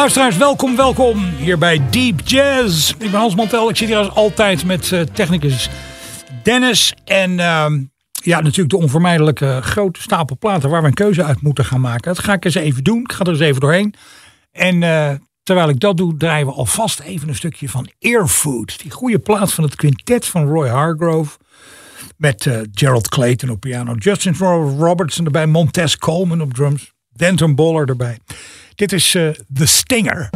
Luisteraars, welkom, welkom hier bij Deep Jazz. Ik ben Hans Mantel. Ik zit hier als altijd met eh, technicus Dennis. En ehm, ja, natuurlijk de onvermijdelijke grote stapel platen waar we een keuze uit moeten gaan maken. Dat ga ik eens even doen. Ik ga er eens even doorheen. En eh, terwijl ik dat doe, draaien we alvast even een stukje van Airfood. Die goede plaat van het quintet van Roy Hargrove. Met eh, Gerald Clayton op piano, Justin Robertson erbij, Montez Coleman op drums, Denton Boller erbij. Dit is uh, The Stinger.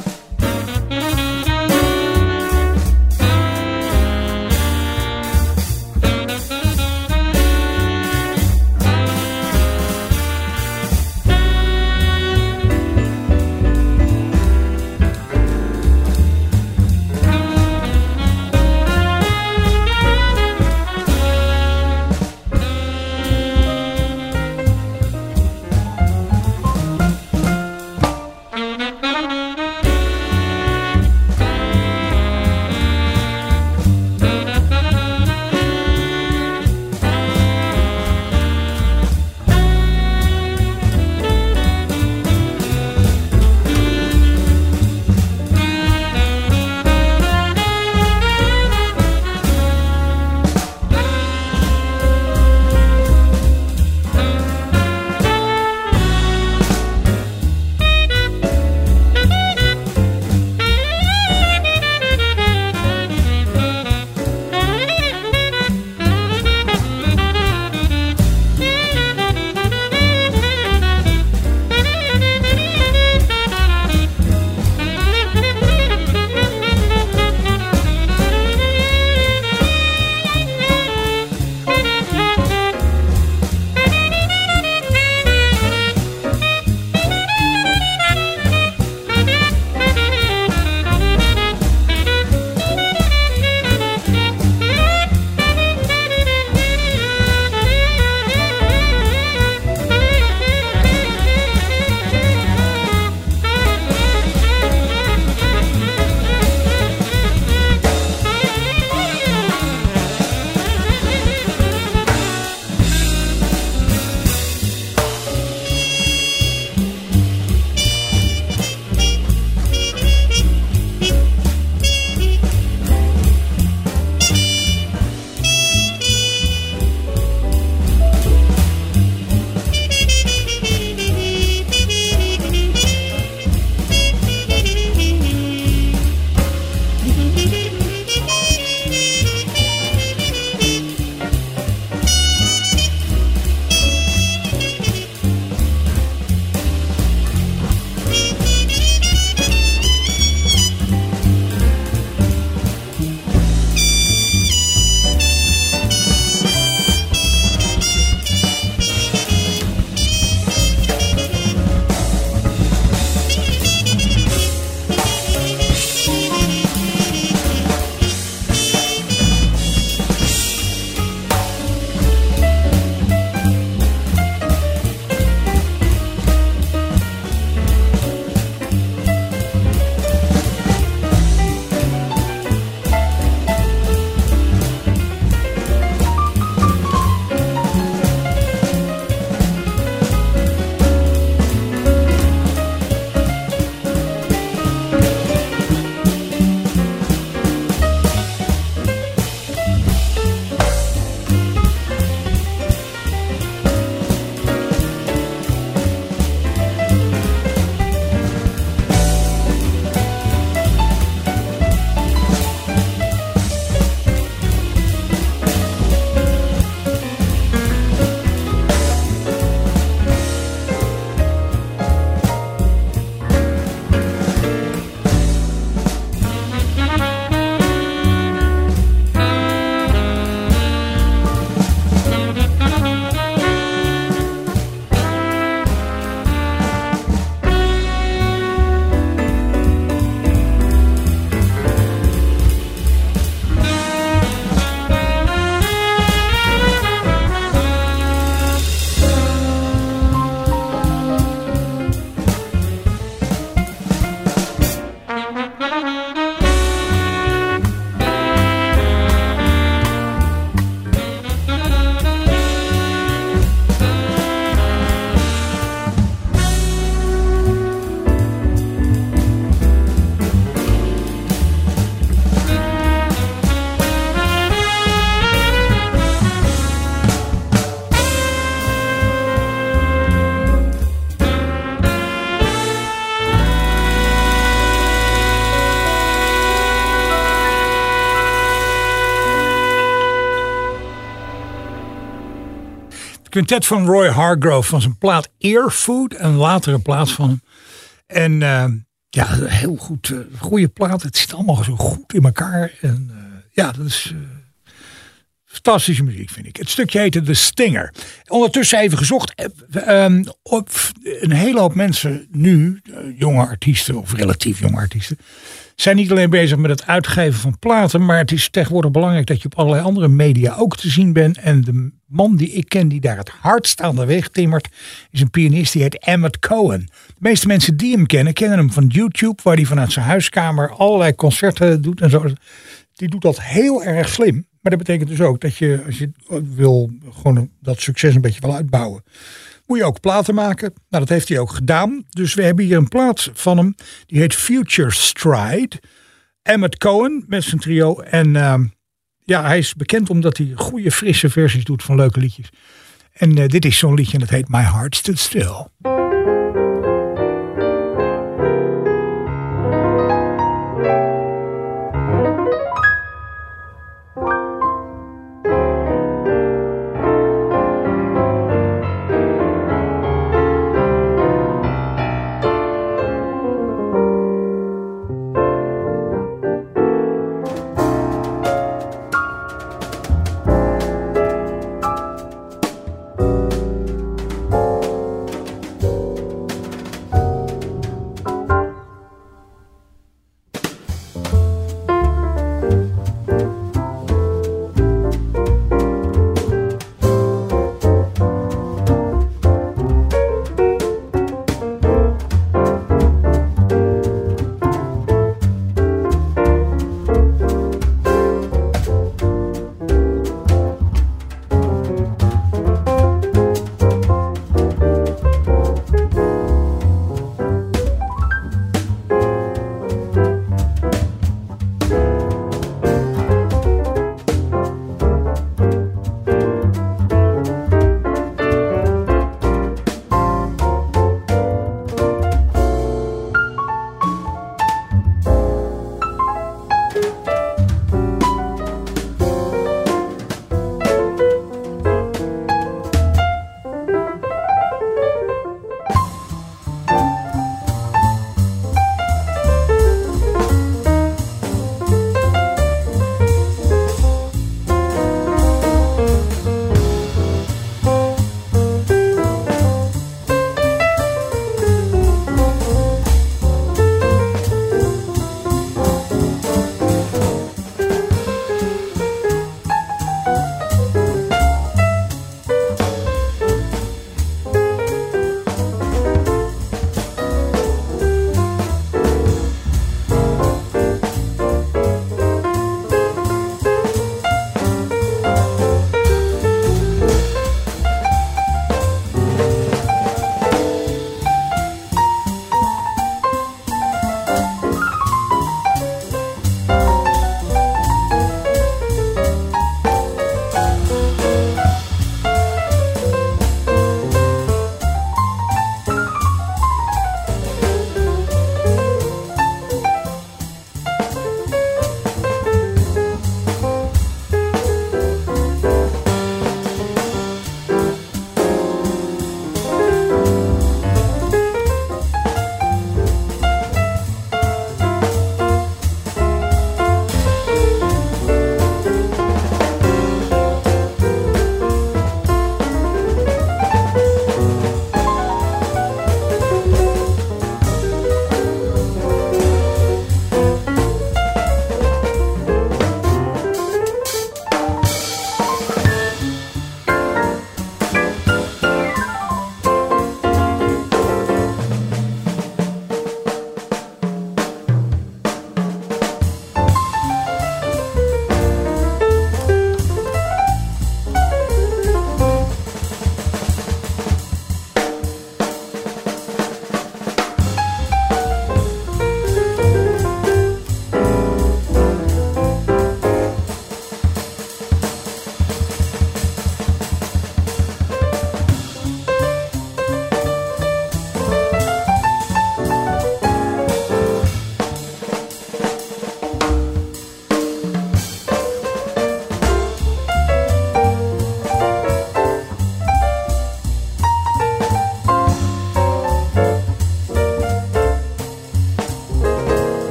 Quintet van Roy Hargrove van zijn plaat Earfood. Een latere plaat van hem. En uh, ja, heel goed. Uh, goede plaat. Het zit allemaal zo goed in elkaar. En uh, ja, dat is fantastische muziek vind ik. Het stukje heette The Stinger. Ondertussen even gezocht. Um, op een hele hoop mensen nu, jonge artiesten of relatief jonge artiesten zijn niet alleen bezig met het uitgeven van platen, maar het is tegenwoordig belangrijk dat je op allerlei andere media ook te zien bent. En de man die ik ken die daar het hardst aan de weg timmert, is een pianist die heet Emmett Cohen. De meeste mensen die hem kennen, kennen hem van YouTube, waar hij vanuit zijn huiskamer allerlei concerten doet en zo. Die doet dat heel erg slim. Maar dat betekent dus ook dat je, als je wil, gewoon dat succes een beetje wil uitbouwen moet je ook platen maken. Nou, dat heeft hij ook gedaan. Dus we hebben hier een plaat van hem. Die heet Future Stride. Emmett Cohen met zijn trio. En uh, ja, hij is bekend omdat hij goede, frisse versies doet van leuke liedjes. En uh, dit is zo'n liedje en dat heet My Heart Stood Still.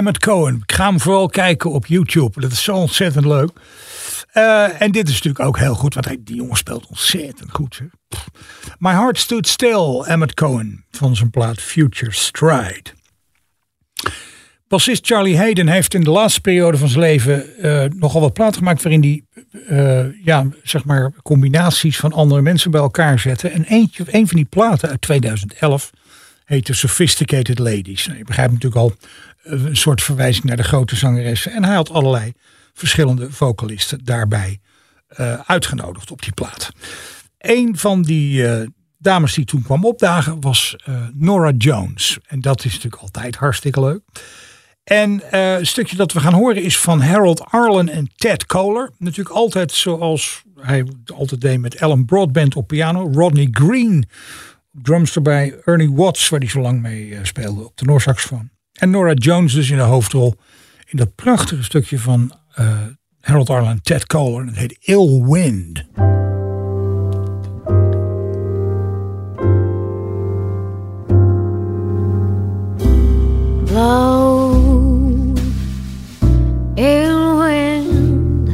Emmett Cohen. Ik ga hem vooral kijken op YouTube. Dat is zo ontzettend leuk. Uh, en dit is natuurlijk ook heel goed, want hij, die jongen speelt ontzettend goed. My Heart Stood Still, Emmett Cohen, van zijn plaat Future Stride. Bassist Charlie Hayden heeft in de laatste periode van zijn leven uh, nogal wat platen gemaakt waarin hij uh, ja, zeg maar combinaties van andere mensen bij elkaar zette. En eentje, een van die platen uit 2011 heette Sophisticated Ladies. Nou, je begrijpt natuurlijk al een soort verwijzing naar de grote zangeressen. En hij had allerlei verschillende vocalisten daarbij uh, uitgenodigd op die plaat. Een van die uh, dames die toen kwam opdagen was uh, Nora Jones. En dat is natuurlijk altijd hartstikke leuk. En een stukje dat we gaan horen is van Harold Arlen en Ted Kohler. Natuurlijk altijd zoals hij altijd deed met Alan Broadbent op piano. Rodney Green drums erbij. Ernie Watts, waar hij zo lang mee speelde op de Noorsaxofoon. En Nora Jones dus in de hoofdrol in dat prachtige stukje van uh, Harold Arlen en Ted Kohler. Het heet Ill Wind. Wind,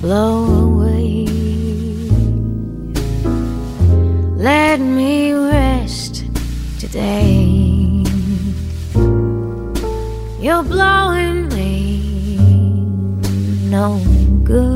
blow away. Let me rest today. You're blowing me no good.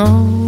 No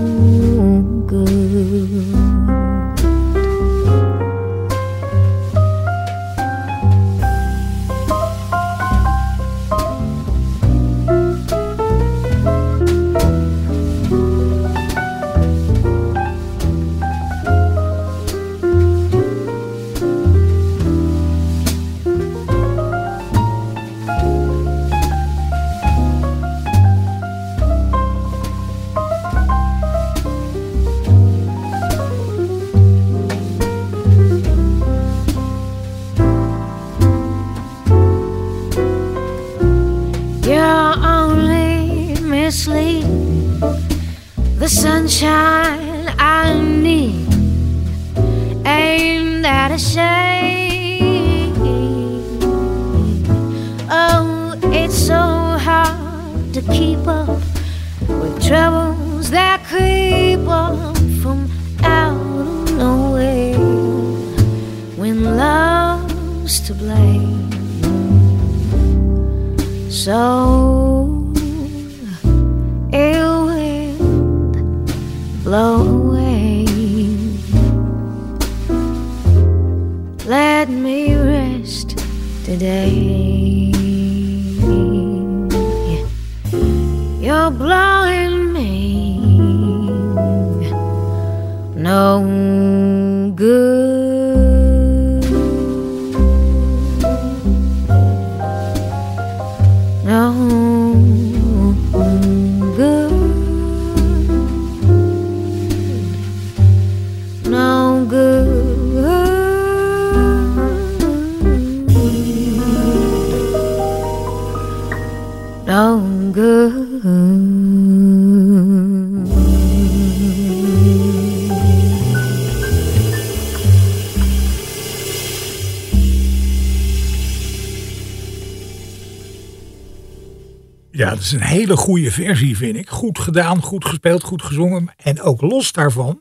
een hele goede versie, vind ik. Goed gedaan, goed gespeeld, goed gezongen. En ook los daarvan,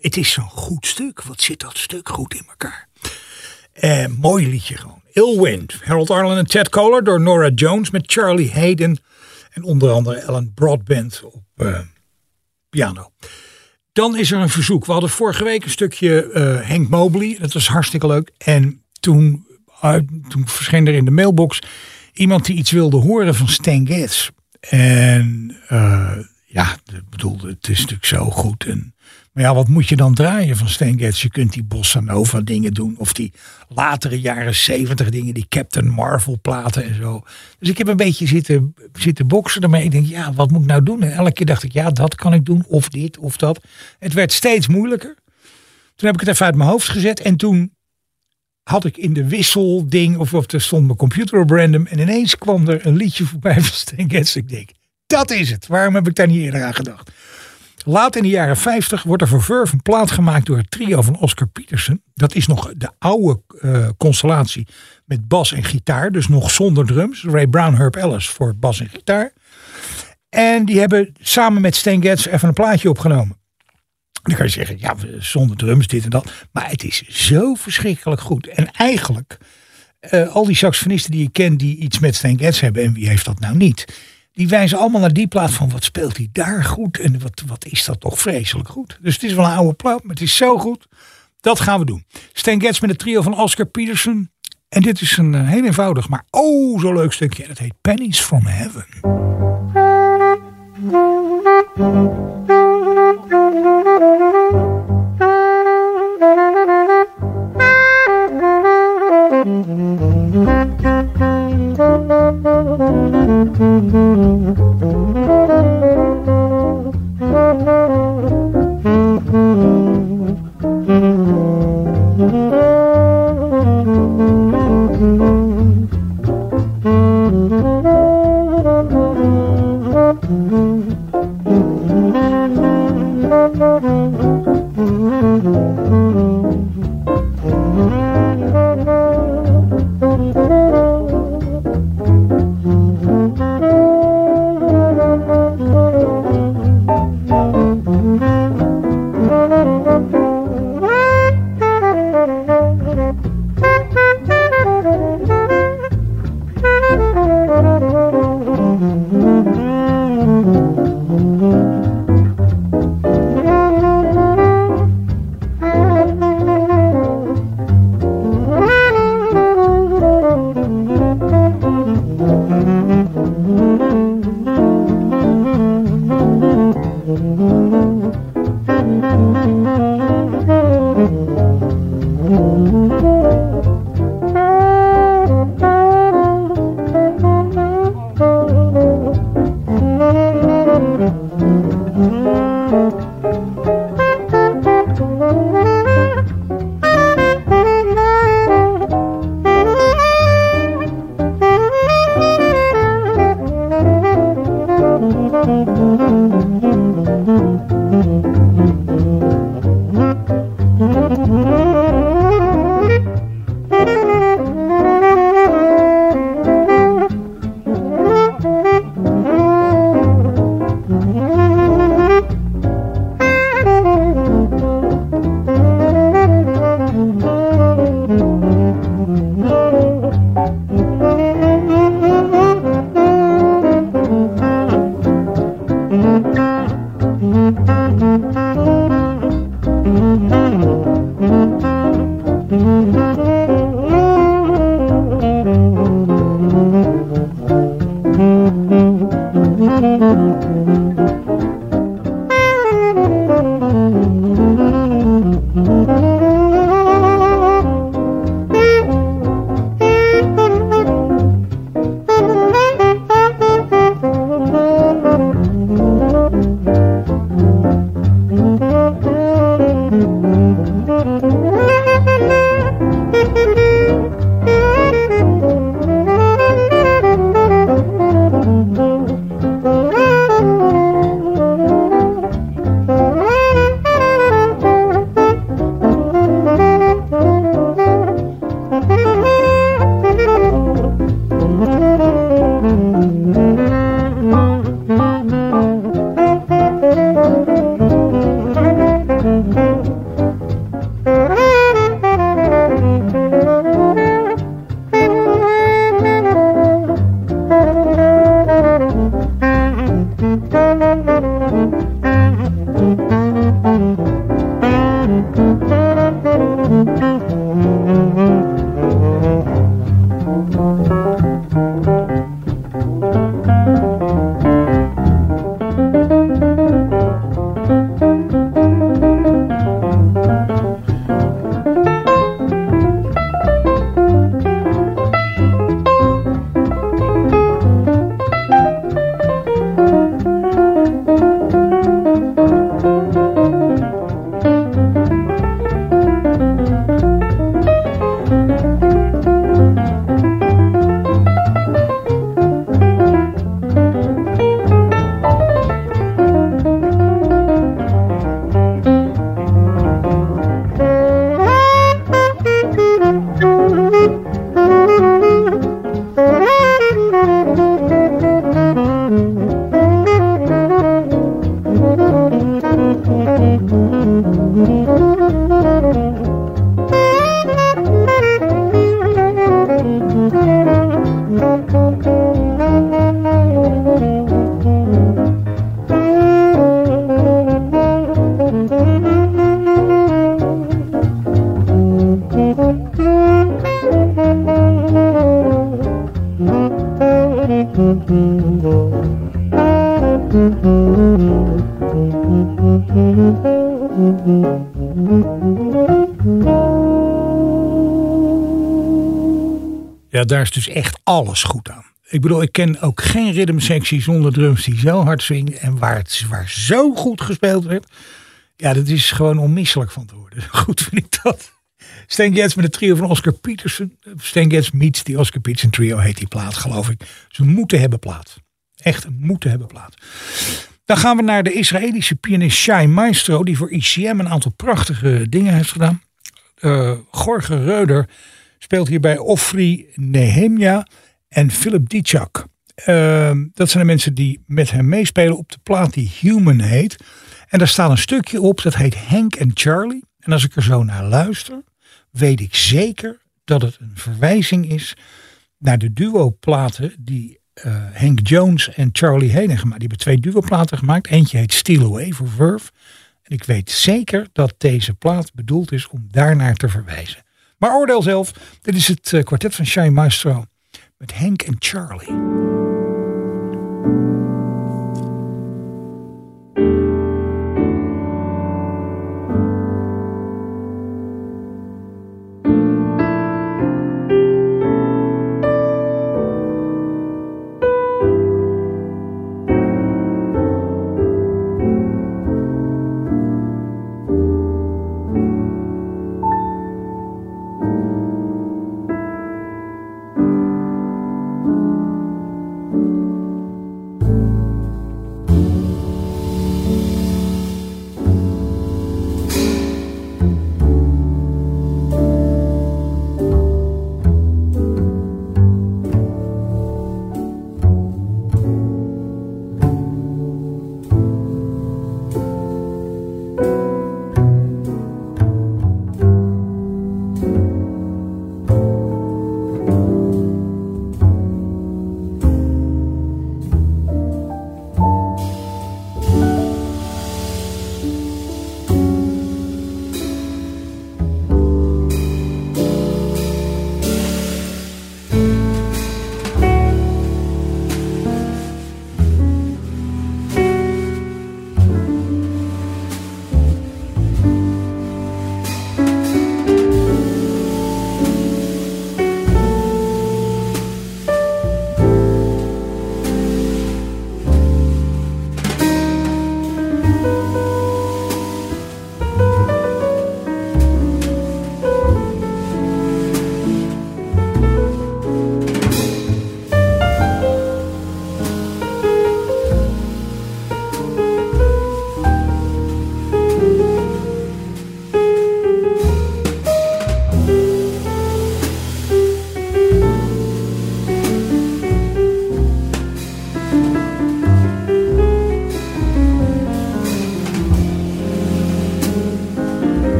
het is zo'n goed stuk. Wat zit dat stuk goed in elkaar? Eh, mooi liedje gewoon. Ill Wind, Harold Arlen en Ted Kohler door Nora Jones met Charlie Hayden. En onder andere Alan Broadbent op eh, piano. Dan is er een verzoek. We hadden vorige week een stukje eh Henk Mobley. Dat was hartstikke leuk. En toen, uh, toen verscheen er in de mailbox iemand die iets wilde horen van Stan Getz. En eh, ja, ik bedoel, het is natuurlijk zo goed. En, maar ja, wat moet je dan draaien van Stan Getz? Je kunt die Bossa Nova dingen doen. Of die latere jaren zeventig dingen. Die Captain Marvel platen en zo. Dus ik heb een beetje zitten, zitten boksen ermee. Ik denk, ja, wat moet ik nou doen? En elke keer dacht ik, ja, dat kan ik doen. Of dit, of dat. Het werd steeds moeilijker. Toen heb ik het even uit mijn hoofd gezet. En toen had ik in de wisselding, of, of er stond mijn computer op random. En ineens kwam er een liedje voorbij van Stan Getz. Ik denk, dat is het. Waarom heb ik daar niet eerder aan gedacht? Laat in de jaren 50 wordt er voor Verve een plaat gemaakt door het trio van Oscar Peterson. Dat is nog de oude eh, constellatie met bas en gitaar. Dus nog zonder drums. Ray Brown, Herb Ellis voor bas en gitaar. En die hebben samen met Stan Getz even een plaatje opgenomen. Dan kan je zeggen, ja, zonder drums, dit en dat. Maar het is zo verschrikkelijk goed. En eigenlijk, eh, al die saxofonisten die ik ken die iets met Stan Getz hebben, en wie heeft dat nou niet? Die wijzen allemaal naar die plaat van wat speelt hij daar goed en wat, wat is dat toch vreselijk goed. Dus het is wel een oude plaat, maar het is zo goed. Dat gaan we doen. Stan Getz met het trio van Oscar Peterson. En dit is een eh, heel eenvoudig, maar oh zo leuk stukje. Dat heet Pennies from Heaven. Mm-hmm. Thank you. Is dus echt alles goed aan. Ik bedoel, ik ken ook geen rhythmsectie zonder drums die zo hard swingen en waar het waar zo goed gespeeld werd. Ja, dat is gewoon onmisselijk van te worden. Goed vind ik dat. Stan Getz met het trio van Oscar Peterson. Stan Getz meets die Oscar Peterson trio heet die plaat, geloof ik. Ze moeten hebben plaat. Echt moeten hebben plaat. Dan gaan we naar de Israëlische pianist Shai Maestro, die voor ICM een aantal prachtige dingen heeft gedaan. Uh, Gorge Reuder speelt hierbij Ofri Nehemia en Philip Ditchak. Uh, dat zijn de mensen die met hem meespelen op de plaat die Human heet. En daar staat een stukje op dat heet Hank en Charlie. En als ik er zo naar luister, weet ik zeker dat het een verwijzing is naar de duo-platen die uh, Hank Jones en Charlie Hayden gemaakt. Die hebben twee duo-platen gemaakt. Eentje heet Steal Away voor Verve. En ik weet zeker dat deze plaat bedoeld is om daarnaar te verwijzen. Maar oordeel zelf. Dit is het uh, kwartet van Shine Maestro met Hank en Charlie.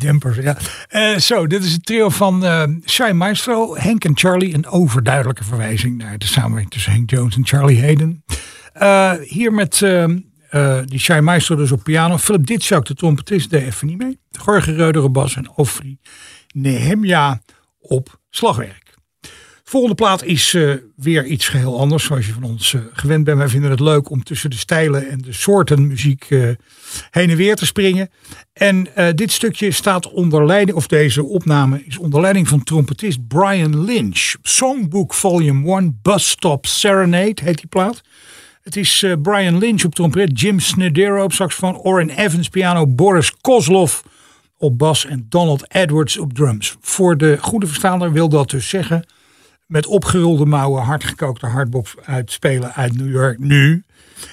Dempers, ja. Eh, zo, dit is het trio van eh Shai Maestro, Henk en Charlie. Een overduidelijke verwijzing naar de samenwerking tussen Hank Jones en Charlie Hayden. Eh, hier met eh, eh, die Shai Maestro dus op piano. Philip Ditschak, de trompetist, deed even niet mee. Jorge Reuder op bas en Ofri Nehemia op slagwerk. Volgende plaat is eh, weer iets geheel anders, zoals je van ons eh, gewend bent. Wij vinden het leuk om tussen de stijlen en de soorten muziek eh, heen en weer te springen. En dit stukje staat onder leiding, of deze opname is onder leiding van trompetist Brian Lynch. Songbook Volume 1, Bus Stop Serenade heet die plaat. Het is Brian Lynch op trompet, Jim Snedero op saxofoon, Orrin Evans piano, Boris Kozlov op bas en Donald Edwards op drums. Voor de goede verstaander wil dat dus zeggen met opgerolde mouwen, hardgekookte hardbox uitspelen uit New York nu.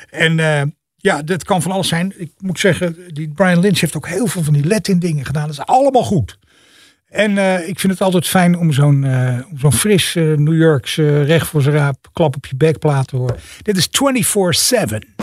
En eh, ja, dat kan van alles zijn. Ik moet zeggen, die Brian Lynch heeft ook heel veel van die Latin dingen gedaan. Dat is allemaal goed. En eh, ik vind het altijd fijn om zo'n eh, om zo'n fris eh, New Yorks eh, recht voor zijn raap klap op je bekplaat te horen. Dit is 24-7.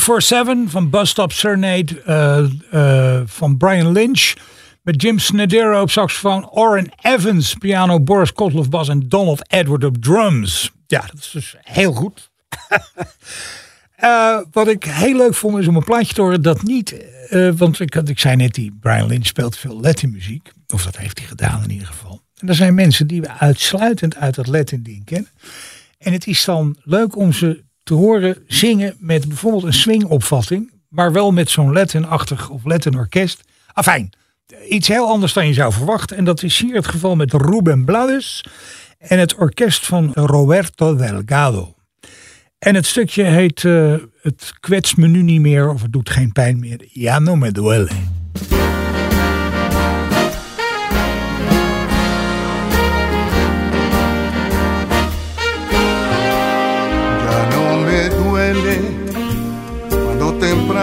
24-7 van Bus Stop Serenade eh, eh, van Brian Lynch. Met Jim Snedero op saxofoon, Oren Evans piano, Boris Kotloff bas en Donald Edward op drums. Ja, dat is dus heel goed. Eh, wat ik heel leuk vond is om een plaatje te horen dat niet... want ik, ik zei net, die Brian Lynch speelt veel Latin muziek. Of dat heeft hij gedaan in ieder geval. En er zijn mensen die we uitsluitend uit dat Latin ding kennen. En het is dan leuk om ze te horen zingen met bijvoorbeeld een swingopvatting. Maar wel met zo'n Latin-achtig of Latin-orkest. Afijn, iets heel anders dan je zou verwachten. En dat is hier het geval met Ruben Blades en het orkest van Roberto Delgado. En het stukje heet eh, Het kwetst me nu niet meer of het doet geen pijn meer. Ja, no me duele.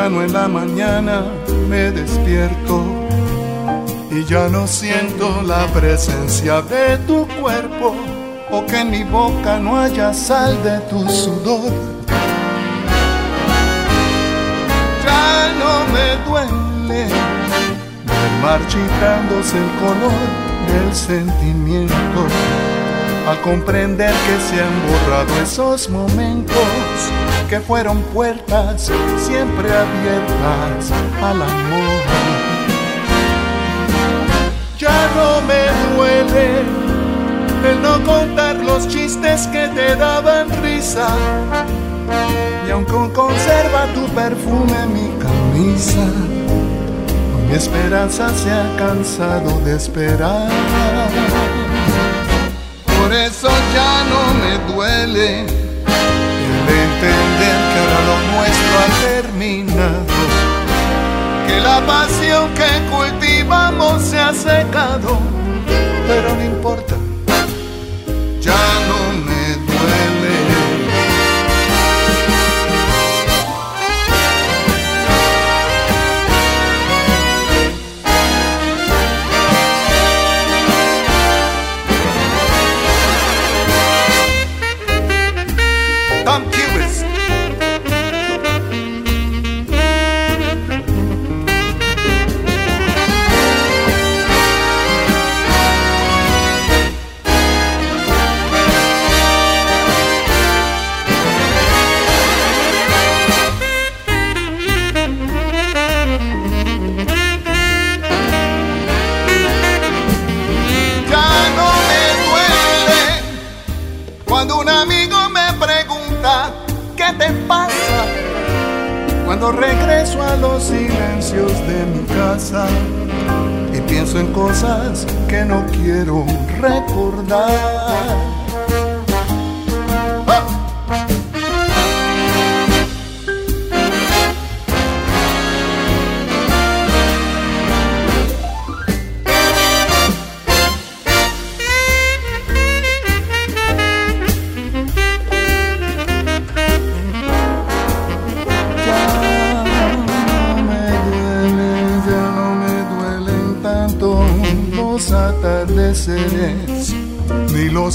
Temprano en la mañana me despierto y ya no siento la presencia de tu cuerpo o que en mi boca no haya sal de tu sudor. Ya no me duele ver marchitándose el color del sentimiento al comprender que se han borrado esos momentos que fueron puertas siempre abiertas al amor. Ya no me duele el no contar los chistes que te daban risa y aunque conserva tu perfume mi camisa, mi esperanza se ha cansado de esperar. Por eso ya no me duele el entender que ahora lo nuestro ha terminado. Que la pasión que cultivamos se ha secado. Pero no importa, qué te pasa. Cuando regreso a los silencios de mi casa y pienso en cosas que no quiero recordar.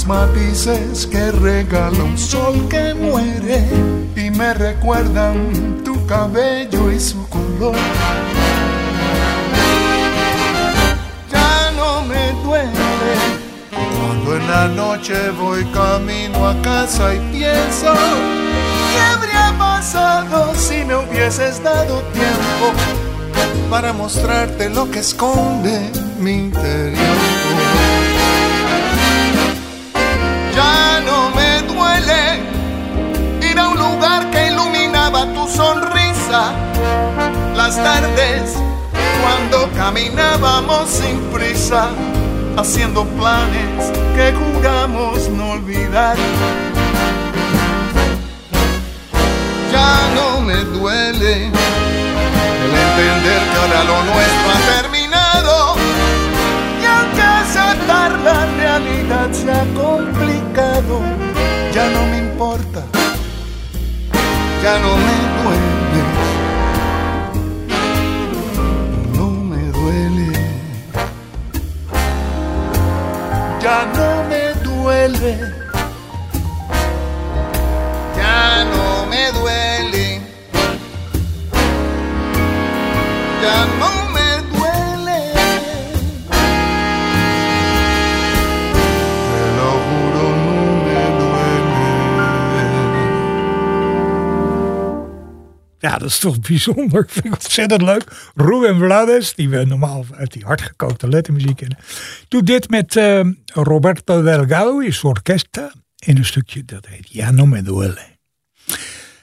Matices que regala un sol que muere y me recuerdan tu cabello y su color. Ya no me duele cuando en la noche voy camino a casa y pienso ¿Qué habría pasado si me hubieses dado tiempo para mostrarte lo que esconde mi interior? Tu sonrisa las tardes cuando caminábamos sin prisa haciendo planes que juramos no olvidar. Ya no me duele el entender que ahora lo nuestro ha terminado y aunque aceptar la realidad se ha complicado, ya no me importa, ya no me dueles, no me duele, ya no me duele, ya no me duele, ya no. Ja, dat is toch bijzonder. Vind ik ontzettend leuk. Ruben Blades, die we normaal uit die hardgekookte lettermuziek kennen. Doet dit met eh, Roberto Delgado, is orkesta. In een stukje dat heet Ja no me duele.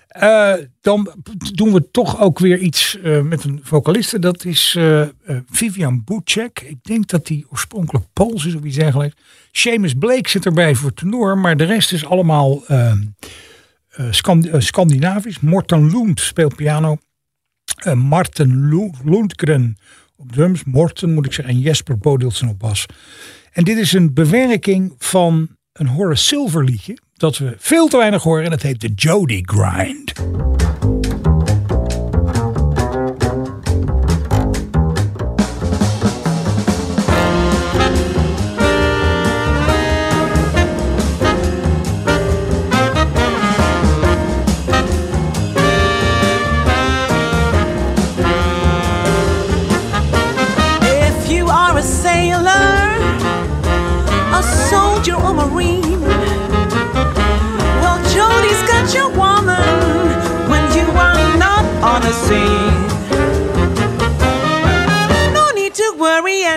Eh, dan doen we toch ook weer iets eh, met een vocaliste. Dat is eh, eh, Vivian Bucek. Ik denk dat die oorspronkelijk Pools is of iets dergelijks. Seamus Blake zit erbij voor tenor. Maar de rest is allemaal eh, eh, Scand- eh, Scandinavisch. Morten Lund speelt piano. Eh, Marten Lundgren op drums. Morten moet ik zeggen. En Jesper Bodilsen op bas. En dit is een bewerking van een Horace Silver liedje. Dat we veel te weinig horen. En dat heet de Jody Grind.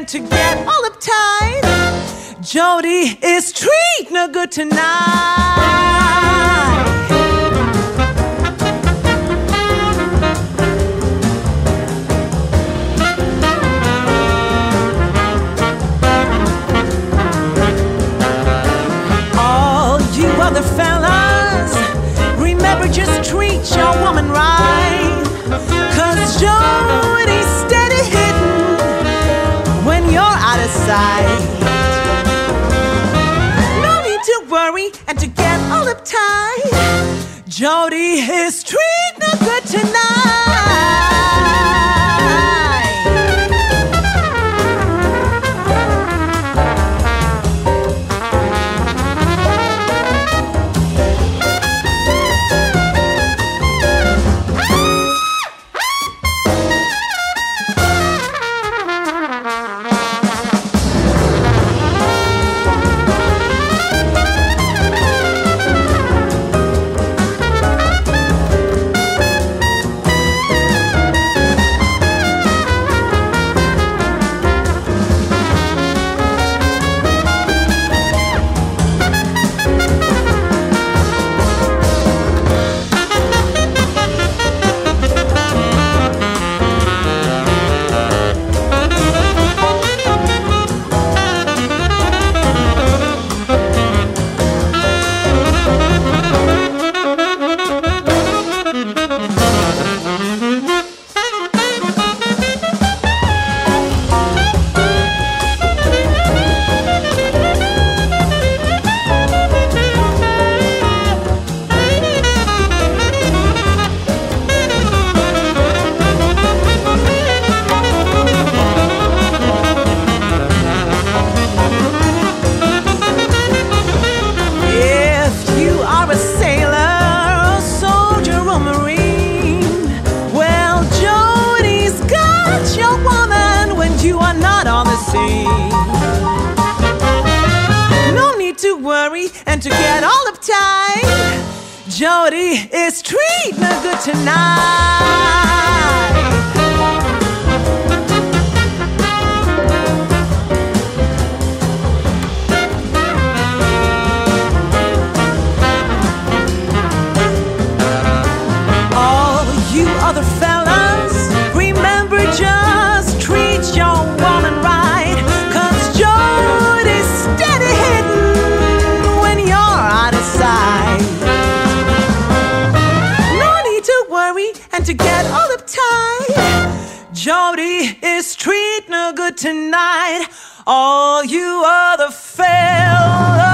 To get all uptight. Jody is treating her good tonight. And to get all uptight. Jody is treating her good tonight. Jody is treating her good tonight. All you other fellas.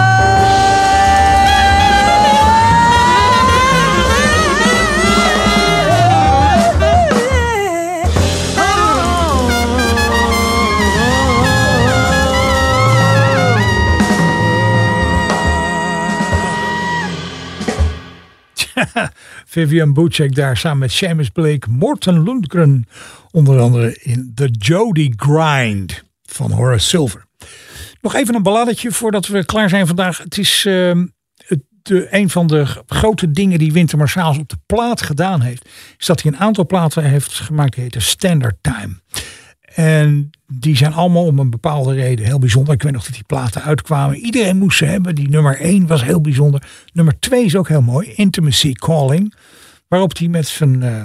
Vivian Bucek daar samen met Seamus Blake, Morten Lundgren. Onder andere in The Jody Grind van Horace Silver. Nog even een balladetje voordat we klaar zijn vandaag. Het is ehm, het, de, een van de grote dingen die Winter Marsaals op de plaat gedaan heeft. Is dat hij een aantal platen heeft gemaakt die heten Standard Time. En die zijn allemaal om een bepaalde reden heel bijzonder. Ik weet nog dat die platen uitkwamen. Iedereen moest ze hebben. Die nummer 1 was heel bijzonder. Nummer 2 is ook heel mooi. Intimacy Calling. Waarop hij met zijn eh,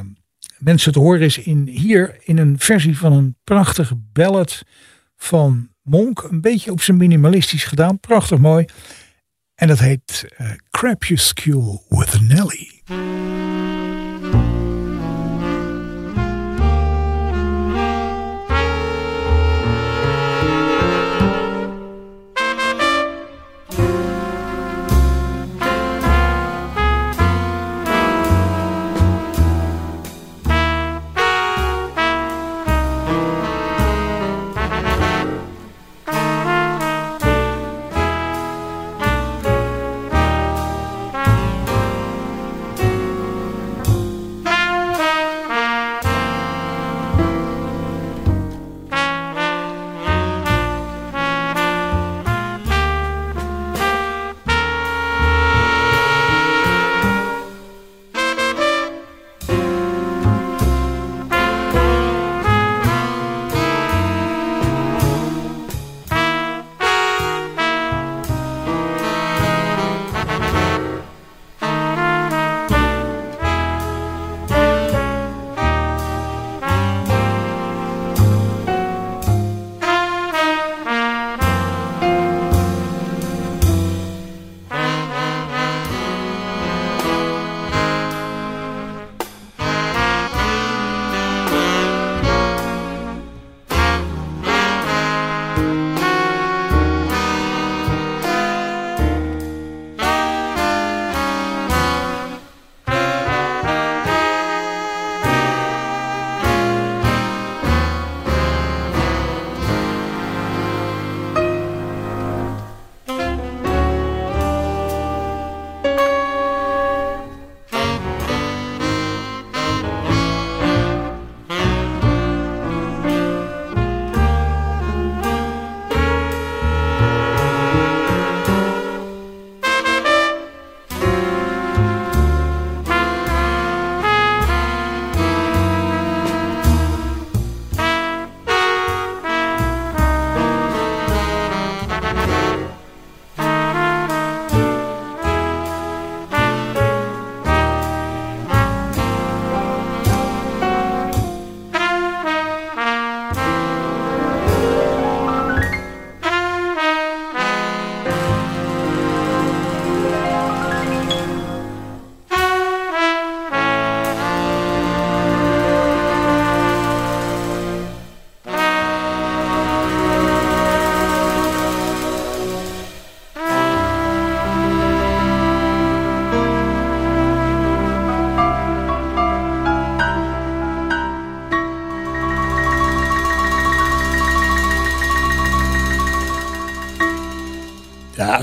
mensen te horen is in, hier in een versie van een prachtige ballad van Monk. Een beetje op zijn minimalistisch gedaan. Prachtig mooi. En dat heet uh, Crepuscule with Nelly.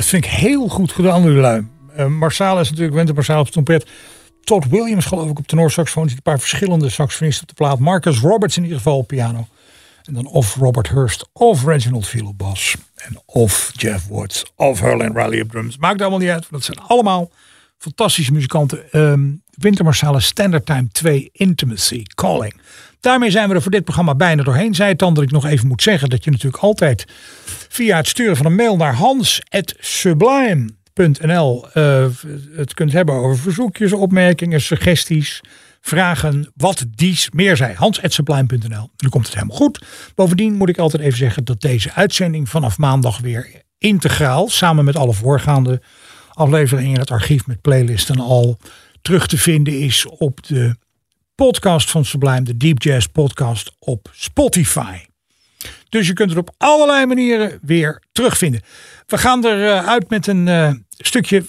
Vind ik heel goed gedaan, lui. Uh, Marsaal is natuurlijk, Wente Marsaal op trompet. Todd Williams geloof ik op tenorsaxofoon. Een paar verschillende saxofonisten op de plaat. Marcus Roberts in ieder geval op piano. En dan of Robert Hurst of Reginald Phil op bas. En of Jeff Woods of Herlin Riley op drums. Maakt allemaal niet uit. Want dat zijn allemaal fantastische muzikanten. Winter Marsalis Standard Time 2 Intimacy Calling. Daarmee zijn we er voor dit programma bijna doorheen. Zij het dan dat ik nog even moet zeggen dat je natuurlijk altijd via het sturen van een mail naar hans.sublime.nl uh, het kunt hebben over verzoekjes, opmerkingen, suggesties, vragen, wat dies meer zij. Hans.sublime.nl. Nu komt het helemaal goed. Bovendien moet ik altijd even zeggen dat deze uitzending vanaf maandag weer integraal, samen met alle voorgaande afleveringen in het archief met playlisten al terug te vinden is op de podcast van Sublime, de Deep Jazz podcast op Spotify. Dus je kunt het op allerlei manieren weer terugvinden. We gaan eruit uit met een uh, stukje,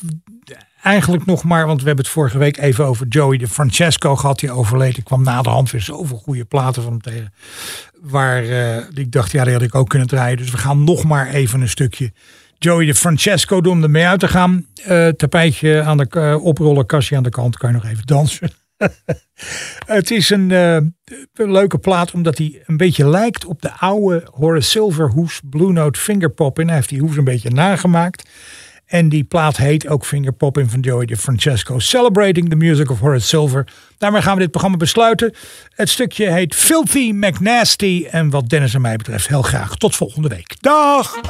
eigenlijk nog maar, want we hebben het vorige week even over Joey de Francesco gehad. Die overleed. Ik kwam na de hand weer zoveel goede platen van hem tegen. Waar uh, ik dacht, ja, die had ik ook kunnen draaien. Dus we gaan nog maar even een stukje Joey de Francesco doen om ermee uit te gaan. Eh tapijtje aan de eh, oprollen, kastje aan de kant, kan je nog even dansen. het is een, eh, een leuke plaat omdat hij een beetje lijkt op de oude Horace Silver hoes Blue Note Fingerpop. En hij heeft die hoes een beetje nagemaakt. En die plaat heet ook Fingerpopping van Joey DeFrancesco. Celebrating the music of Horace Silver. Daarmee gaan we dit programma besluiten. Het stukje heet Filthy McNasty. En wat Dennis en mij betreft heel graag. Tot volgende week. Dag!